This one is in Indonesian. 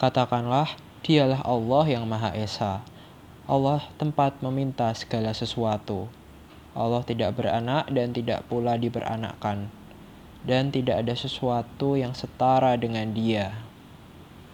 Katakanlah, dialah Allah yang Maha Esa. Allah tempat meminta segala sesuatu. Allah tidak beranak dan tidak pula diberanakkan. Dan tidak ada sesuatu yang setara dengan dia.